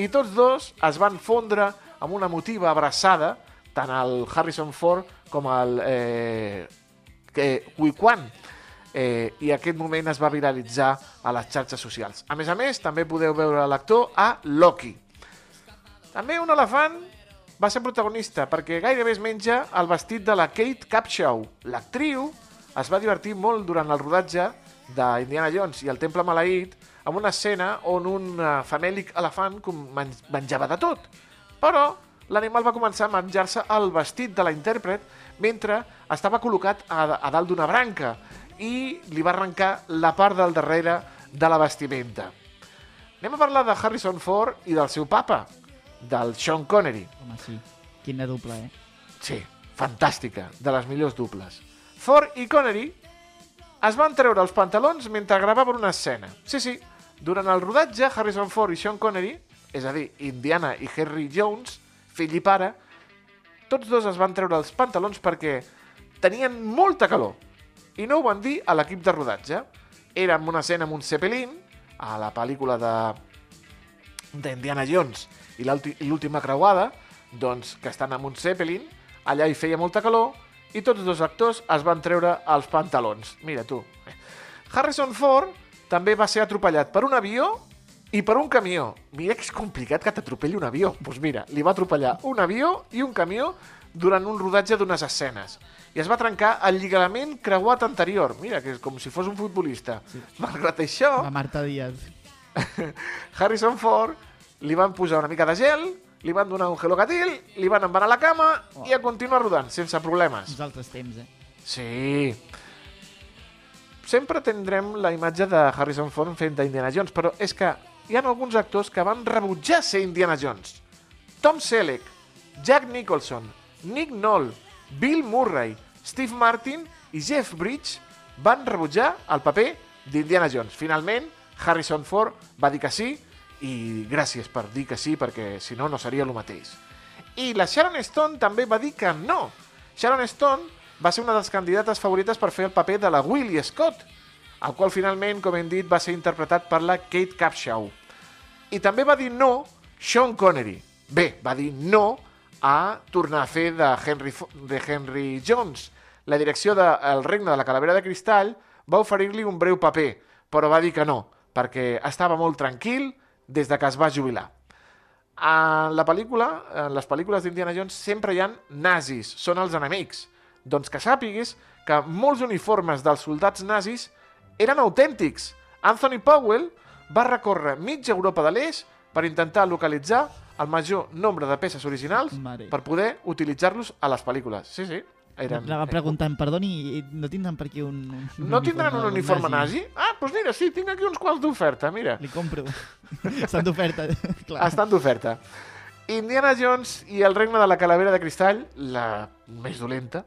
i tots dos es van fondre amb una motiva abraçada, tant el Harrison Ford com el eh, Hui Quan. Eh, I aquest moment es va viralitzar a les xarxes socials. A més a més, també podeu veure l'actor a Loki. També un elefant va ser protagonista perquè gairebé es menja el vestit de la Kate Capshaw. L'actriu es va divertir molt durant el rodatge d'Indiana Jones i el Temple Maleït amb una escena on un uh, famèlic elefant menjava de tot. Però l'animal va començar a menjar-se el vestit de la intèrpret mentre estava col·locat a, a dalt d'una branca i li va arrencar la part del darrere de la vestimenta. Anem a parlar de Harrison Ford i del seu papa, del Sean Connery. Home, sí. Quina dupla, eh? Sí, fantàstica, de les millors duples. Ford i Connery es van treure els pantalons mentre gravaven una escena. Sí, sí, durant el rodatge, Harrison Ford i Sean Connery, és a dir, Indiana i Harry Jones, fill i pare, tots dos es van treure els pantalons perquè tenien molta calor. I no ho van dir a l'equip de rodatge. Era en una escena amb un Zeppelin, a la pel·lícula de d'Indiana Jones i l'última creuada, doncs que estan amb un Zeppelin, allà hi feia molta calor i tots dos actors es van treure els pantalons. Mira tu. Harrison Ford també va ser atropellat per un avió i per un camió. Mira que és complicat que t'atropelli un avió. Doncs pues mira, li va atropellar un avió i un camió durant un rodatge d'unes escenes. I es va trencar el lligament creuat anterior. Mira, que és com si fos un futbolista. Sí. Malgrat això... La Marta Díaz. Harrison Ford li van posar una mica de gel, li van donar un gelocatil, li van envanar la cama oh. i a continuar rodant, sense problemes. Uns altres temps, eh? Sí sempre tindrem la imatge de Harrison Ford fent d'Indiana Jones, però és que hi ha alguns actors que van rebutjar ser Indiana Jones. Tom Selleck, Jack Nicholson, Nick Knoll, Bill Murray, Steve Martin i Jeff Bridges van rebutjar el paper d'Indiana Jones. Finalment, Harrison Ford va dir que sí i gràcies per dir que sí perquè si no no seria el mateix. I la Sharon Stone també va dir que no. Sharon Stone va ser una de les candidates favorites per fer el paper de la Willie Scott, el qual finalment, com hem dit, va ser interpretat per la Kate Capshaw. I també va dir no Sean Connery. Bé, va dir no a tornar a fer de Henry, de Henry Jones. La direcció de El regne de la calavera de cristall va oferir-li un breu paper, però va dir que no, perquè estava molt tranquil des de que es va jubilar. En la pel·lícula, en les pel·lícules d'Indiana Jones sempre hi ha nazis, són els enemics. Doncs que sàpigues que molts uniformes dels soldats nazis eren autèntics. Anthony Powell va recórrer mitja Europa de l'Eix per intentar localitzar el major nombre de peces originals Mare. per poder utilitzar-los a les pel·lícules. Sí, sí. Eren... La va preguntant, perdoni, no tindran per aquí un, un No tindran un uniforme nazi? Ah, doncs mira, sí, tinc aquí uns quants d'oferta, mira. Li compro. Estan d'oferta, clar. Estan d'oferta. Indiana Jones i el regne de la calavera de cristall, la més dolenta,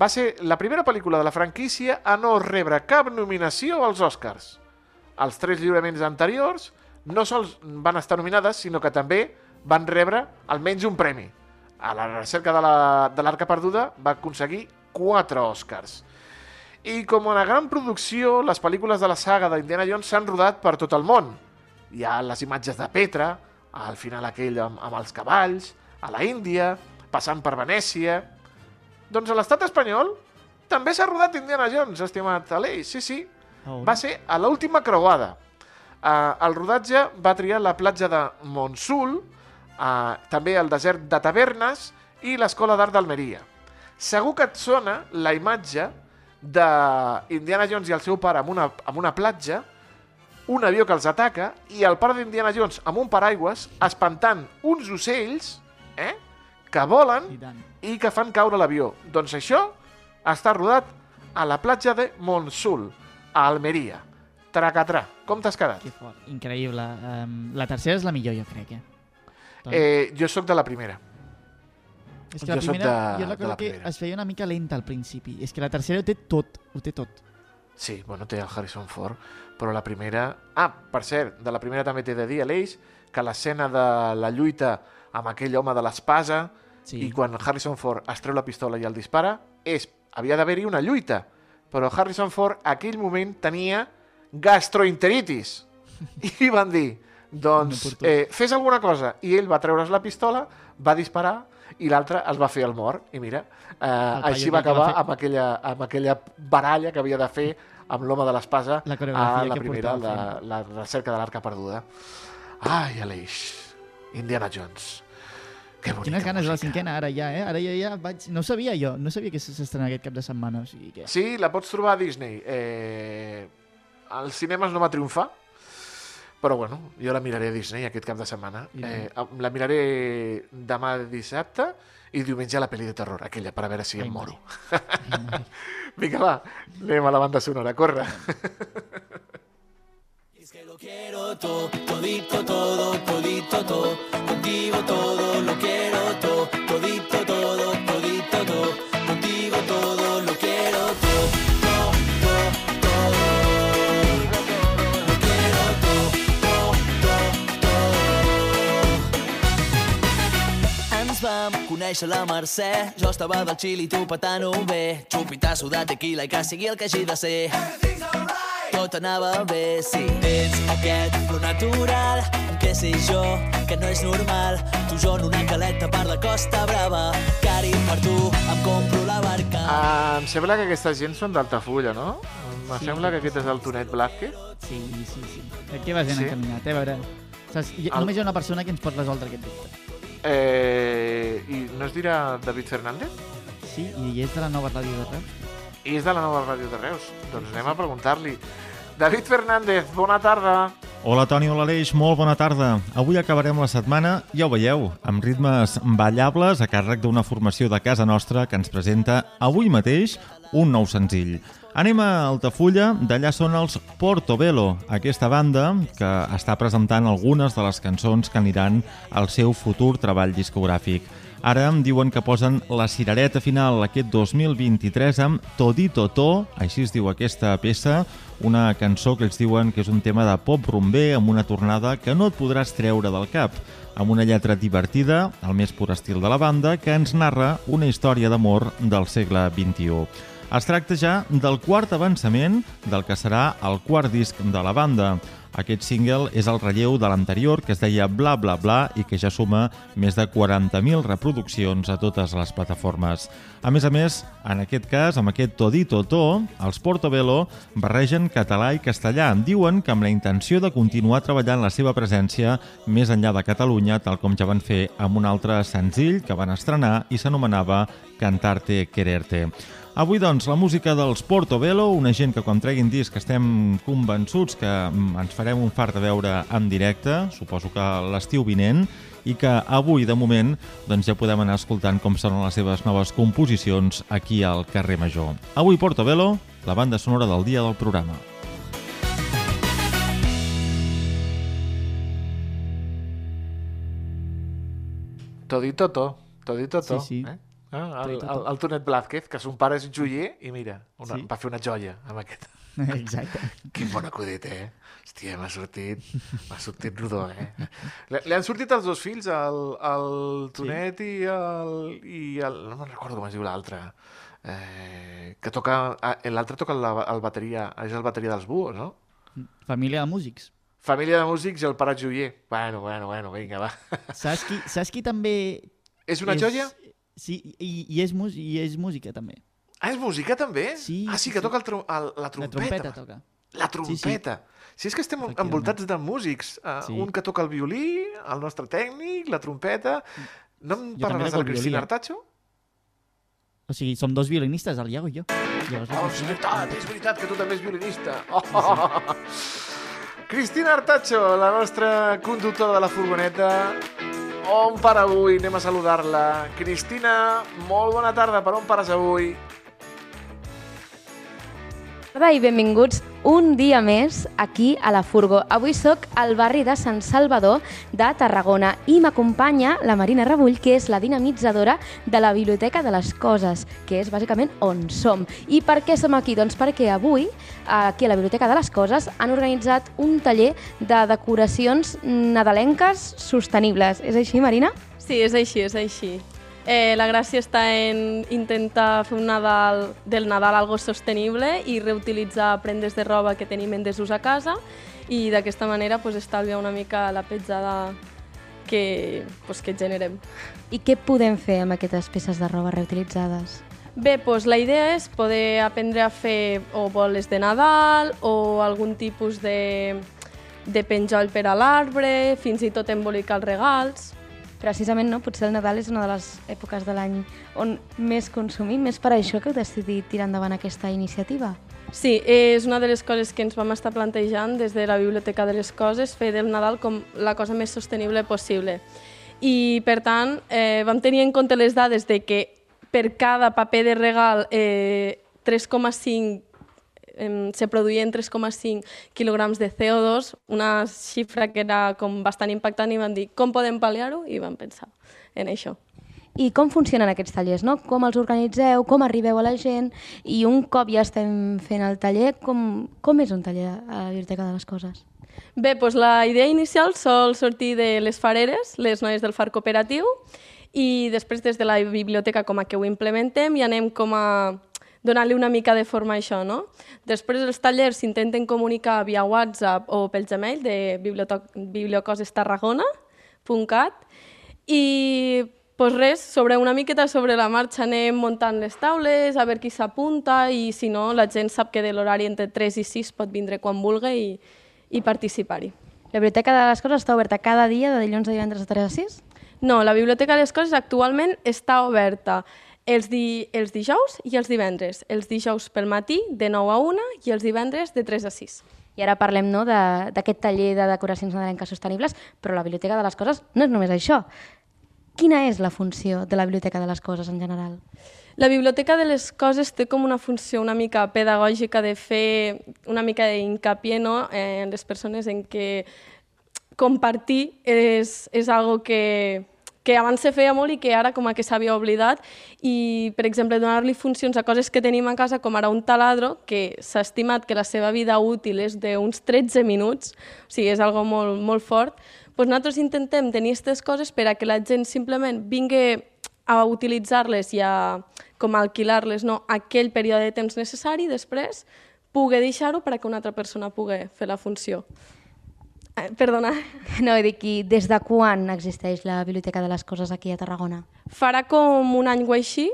va ser la primera pel·lícula de la franquícia a no rebre cap nominació als Oscars. Els tres lliuraments anteriors no sols van estar nominades, sinó que també van rebre almenys un premi. A la recerca de la- de l'Arca Perduda va aconseguir quatre Oscars. I com a gran producció, les pel·lícules de la saga d'Indiana Jones s'han rodat per tot el món. Hi ha les imatges de Petra, al final aquell amb, amb els cavalls, a la Índia, passant per Venècia... Doncs a l'estat espanyol també s'ha rodat Indiana Jones, estimat Aleix, sí, sí. Va ser a l'última creuada. Uh, el rodatge va triar la platja de Monsul, uh, també el desert de Tavernes i l'Escola d'Art d'Almeria. Segur que et sona la imatge d'Indiana Jones i el seu pare amb una, amb una platja, un avió que els ataca i el pare d'Indiana Jones amb un paraigües espantant uns ocells eh, que volen I tant. i que fan caure l'avió. Doncs això està rodat a la platja de Monsul, a Almeria. Tracatrà. Com t'has quedat? Que fort. Increïble. Um, la tercera és la millor, jo crec, eh? Eh, jo sóc de la primera. és que la jo primera, de- jo recordo la que primera. es feia una mica lenta al principi. És que la tercera ho té tot, ho té tot. Sí, bueno, té el Harrison Ford, però la primera... Ah, per cert, de la primera també t'he de dir, Aleix, que l'escena de la lluita amb aquell home de l'espasa Sí. i quan Harrison Ford es treu la pistola i el dispara, és, havia d'haver-hi una lluita, però Harrison Ford aquell moment tenia gastroenteritis. I van dir, doncs, eh, fes alguna cosa. I ell va treure's la pistola, va disparar i l'altre es va fer el mort. I mira, eh, així va va acabar fer- amb aquella, amb aquella baralla que havia de fer amb l'home de l'espasa a la primera, la, la recerca de l'arca perduda. Ai, Aleix, Indiana Jones. Que bonica Quines ganes de la música. cinquena, ara ja, eh? Ara ja, ja vaig... No ho sabia jo, no sabia que s'estrena aquest cap de setmana, o sigui que... Sí, la pots trobar a Disney. Eh, als cinemes no va triomfar, però bueno, jo la miraré a Disney aquest cap de setmana. I tant. Eh, la miraré demà dissabte i diumenge la pel·li de terror, aquella, per a veure si em moro. Vinga, va, anem a la banda sonora, corre. Es que lo quiero todo, todito todo, todito todo, contigo todo, lo quiero vam conèixer la Mercè, jo estava del Xili, tu patant-ho bé, xupitasso de tequila i que sigui el que hagi de ser. Tot anava bé, sí. Tens aquest flow natural, en què sé jo, que no és normal. Tu jo en una caleta per la Costa Brava, cari per tu, em compro la barca. Ah, em sembla que aquesta gent són d'Altafulla, no? Em Sí. sembla que aquest és el Tonet Blázquez. Sí, sí, sí. Aquí vas ben Sí? encaminat, eh? A veure... Saps? Hi, El- Només hi ha una persona que ens pot resoldre aquest dubte. Eh, I no es dirà David Fernández? Sí, i és de la nova ràdio de Reus. I és de la nova ràdio de Reus. Doncs anem a preguntar-li. David Fernández, bona tarda. Hola Toni, hola Aleix, molt bona tarda. Avui acabarem la setmana, ja ho veieu, amb ritmes ballables a càrrec d'una formació de casa nostra que ens presenta avui mateix un nou senzill. Anem a Altafulla, d'allà són els Portobello, aquesta banda que està presentant algunes de les cançons que aniran al seu futur treball discogràfic. Ara em diuen que posen la cirereta final aquest 2023 amb Todito To, així es diu aquesta peça, una cançó que ells diuen que és un tema de pop rumber amb una tornada que no et podràs treure del cap, amb una lletra divertida, al més pur estil de la banda, que ens narra una història d'amor del segle XXI. Es tracta ja del quart avançament del que serà el quart disc de la banda. Aquest single és el relleu de l'anterior, que es deia Bla Bla Bla i que ja suma més de 40.000 reproduccions a totes les plataformes. A més a més, en aquest cas, amb aquest Todito To, els Portobello barregen català i castellà. Diuen que amb la intenció de continuar treballant la seva presència més enllà de Catalunya, tal com ja van fer amb un altre senzill que van estrenar i s'anomenava Cantarte Quererte. Avui, doncs, la música dels Portobello, una gent que quan treguin disc estem convençuts que mm, ens farem un fart de veure en directe, suposo que l'estiu vinent, i que avui, de moment, doncs ja podem anar escoltant com sonen les seves noves composicions aquí al carrer Major. Avui Portobello, la banda sonora del dia del programa. Todito to, todito to. Sí, sí. Eh? Ah, el, el, el Tonet Blázquez, que son pare és joier, i mira, una, Sí. va fer una joia amb aquest. Exacte. Quin bon acudit, eh? Hòstia, m'ha sortit, m'ha sortit rodó, eh? Li, li han sortit els dos fills, el, el Tonet sí. i, el, i el... No me'n recordo com es diu l'altre. Eh, que toca... ah, L'altre toca la, el bateria, és el bateria dels Buos, no? Família de músics. Família de músics i el pare joier. Bueno, bueno, bueno, vinga, va. Saps qui, saps qui també... És una joia? Sí, i, i, és, mus- i és música també. Ah, és música també? Sí, ah, sí, sí, que sí. toca el, tro el, la La trompeta. trompeta toca. La trompeta. Si és que estem envoltats de músics. Uh, Sí. Un que toca el violí, el nostre tècnic, la trompeta... No em Jo parlaràs toco del el Cristina eh? Artacho? O sigui, som dos violinistes, el Iago i jo. Llavors, Oh, és veritat, és veritat que tu també ets violinista. Oh. Cristina Artacho, la nostra conductora de la furgoneta. On para avui? Anem a saludar-la. Cristina, molt bona tarda. Per on pares avui? Tarda i benvinguts un dia més aquí a la Furgo. Avui sóc al barri de Sant Salvador de Tarragona i m'acompanya la Marina Rebull, que és la dinamitzadora de la Biblioteca de les Coses, que és bàsicament on som. I per què som aquí? Doncs perquè avui, aquí a la Biblioteca de les Coses, han organitzat un taller de decoracions nadalenques sostenibles. És així, Marina? Sí, és així, és així. Eh, la gràcia està en intentar fer un Nadal, del Nadal algo sostenible i reutilitzar prendes de roba que tenim en desús a casa i d'aquesta manera pues, estalviar una mica la petjada que, pues, que generem. I què podem fer amb aquestes peces de roba reutilitzades? Bé, doncs la idea és poder aprendre a fer o boles de Nadal o algun tipus de, de penjoll per a l'arbre, fins i tot embolicar els regals. Precisament, no? Potser el Nadal és una de les èpoques de l'any on més consumim. És per això que heu decidit tirar endavant aquesta iniciativa. Sí, és una de les coses que ens vam estar plantejant des de la Biblioteca de les Coses, fer del Nadal com la cosa més sostenible possible. I, per tant, eh, vam tenir en compte les dades de que per cada paper de regal eh, 3,5 eh, se produïen 3,5 quilograms de CO2, una xifra que era com bastant impactant i van dir com podem pal·liar-ho? I vam pensar en això. I com funcionen aquests tallers, no? Com els organitzeu, com arribeu a la gent i un cop ja estem fent el taller, com, com és un taller a la Biblioteca de les Coses? Bé, doncs la idea inicial sol sortir de les fareres, les noies del far cooperatiu, i després des de la biblioteca com a que ho implementem i anem com a donar-li una mica de forma a això, no? Després els tallers s'intenten comunicar via WhatsApp o pel Gmail de bibliocosestarragona.cat i pues res, sobre una miqueta sobre la marxa anem muntant les taules, a veure qui s'apunta i si no, la gent sap que de l'horari entre 3 i 6 pot vindre quan vulgui i, i participar-hi. La Biblioteca de les Coses està oberta cada dia de dilluns a divendres de 3 a 6? No, la Biblioteca de les Coses actualment està oberta els, di els dijous i els divendres. Els dijous pel matí de 9 a 1 i els divendres de 3 a 6. I ara parlem no, de- d'aquest taller de decoracions nadalenques sostenibles, però la Biblioteca de les Coses no és només això. Quina és la funció de la Biblioteca de les Coses en general? La Biblioteca de les Coses té com una funció una mica pedagògica de fer una mica d'incapié no? en les persones en què compartir és, és algo que, que abans se feia molt i que ara com que s'havia oblidat i, per exemple, donar-li funcions a coses que tenim a casa, com ara un taladro, que s'ha estimat que la seva vida útil és d'uns 13 minuts, o sigui, és algo molt, molt fort, doncs nosaltres intentem tenir aquestes coses per a que la gent simplement vingui a utilitzar-les i a com alquilar-les no, aquell període de temps necessari, després pugui deixar-ho per a que una altra persona pugui fer la funció. Eh, perdona. No, dic, i des de quan existeix la Biblioteca de les Coses aquí a Tarragona? Farà com un any o així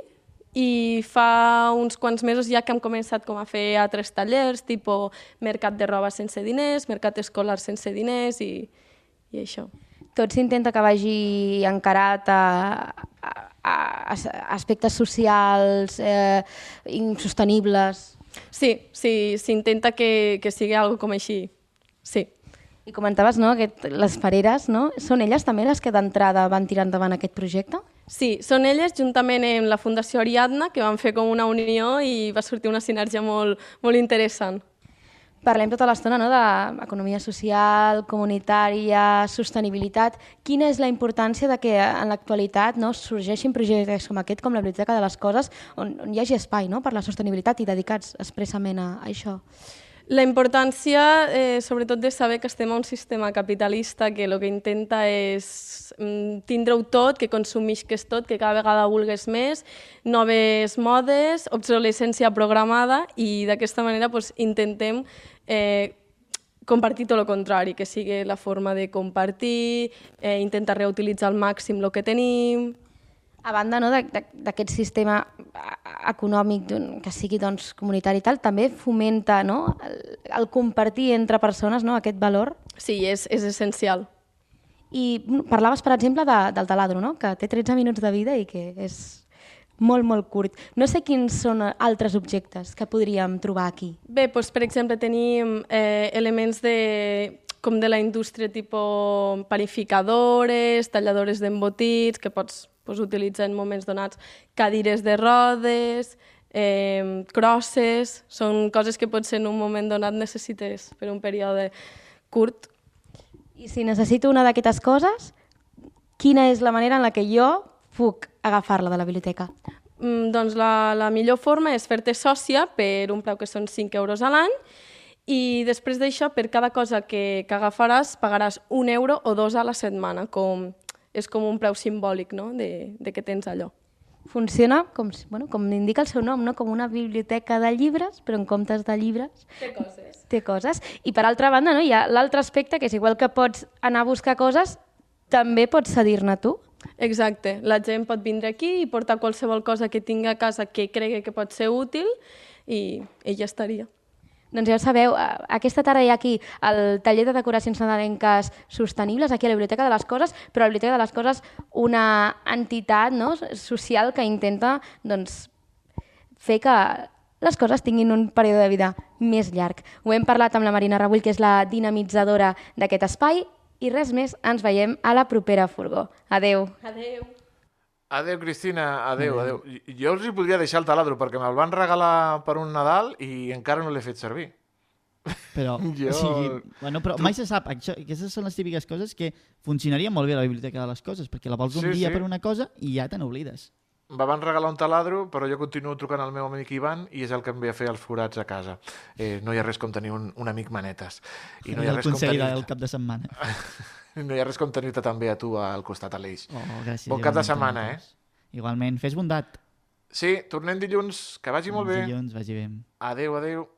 i fa uns quants mesos ja que hem començat com a fer altres tallers, tipus mercat de roba sense diners, mercat escolar sense diners i, i això. Tot s'intenta que vagi encarat a, a, a, a aspectes socials, eh, insostenibles... Sí, sí, s'intenta que, que sigui algo com així, sí. I comentaves no, que les fareres, no? són elles també les que d'entrada van tirar endavant aquest projecte? Sí, són elles, juntament amb la Fundació Ariadna, que van fer com una unió i va sortir una sinergia molt, molt interessant. Parlem tota l'estona no, d'economia social, comunitària, sostenibilitat. Quina és la importància de que en l'actualitat no, sorgeixin projectes com aquest, com la Biblioteca de les Coses, on, on hi hagi espai no, per la sostenibilitat i dedicats expressament a, a això? La importància, eh, sobretot, de saber que estem a un sistema capitalista que el que intenta és mm, tindre-ho tot, que consumisques tot, que cada vegada vulgues més, noves modes, obsolescència programada i d'aquesta manera pues, intentem eh, compartir tot el contrari, que sigui la forma de compartir, eh, intentar reutilitzar al màxim el que tenim... A banda no, d'aquest sistema econòmic que sigui doncs, comunitari i tal, també fomenta no, el, el compartir entre persones no, aquest valor? Sí, és, és essencial. I parlaves, per exemple, de, del taladro, no? que té 13 minuts de vida i que és molt, molt curt. No sé quins són altres objectes que podríem trobar aquí. Bé, doncs, per exemple, tenim eh, elements de, com de la indústria tipus panificadores, talladores d'embotits, que pots pues, utilitzar en moments donats, cadires de rodes, eh, crosses, són coses que potser en un moment donat necessites per un període curt. I si necessito una d'aquestes coses, quina és la manera en la que jo puc agafar-la de la biblioteca? Mm, doncs la, la millor forma és fer-te sòcia per un preu que són 5 euros a l'any i després d'això, per cada cosa que, que agafaràs, pagaràs un euro o dos a la setmana, com, és com un preu simbòlic no? de, de que tens allò. Funciona, com, bueno, com indica el seu nom, no? com una biblioteca de llibres, però en comptes de llibres... Té coses. Té coses. I per altra banda, no? hi ha l'altre aspecte, que és igual que pots anar a buscar coses, també pots cedir-ne tu. Exacte. La gent pot vindre aquí i portar qualsevol cosa que tingui a casa que cregui que pot ser útil i, i ja estaria. Doncs ja ho sabeu, aquesta tarda hi ha aquí el taller de decoracions nadalenques sostenibles, aquí a la Biblioteca de les Coses, però la Biblioteca de les Coses una entitat no, social que intenta doncs, fer que les coses tinguin un període de vida més llarg. Ho hem parlat amb la Marina Rabull, que és la dinamitzadora d'aquest espai, i res més, ens veiem a la propera furgó. Adeu. Adeu. Adeu, Cristina, adeu, adeu. Jo els hi podria deixar el taladro perquè me'l van regalar per un Nadal i encara no l'he fet servir. Però, Jo- o sigui, bueno, però mai se sap. Això, aquestes són les típiques coses que funcionaria molt bé a la biblioteca de les coses, perquè la vols un Sí, dia sí. per una cosa i ja te n'oblides. Me van regalar un taladro, però jo continuo trucant al meu amic Ivan i és el que em ve a fer els forats a casa. Eh, no hi ha res com tenir un, un amic manetes. I no hi ha el res com tenir... del cap de setmana. No hi ha res com tenir-te també a tu al costat, Aleix. Oh, gràcies. Bon cap de setmana, eh? Tomàs. Igualment, fes bondat. Sí, tornem dilluns. Que vagi molt bé. Dilluns, vagi bé. Adeu, adeu.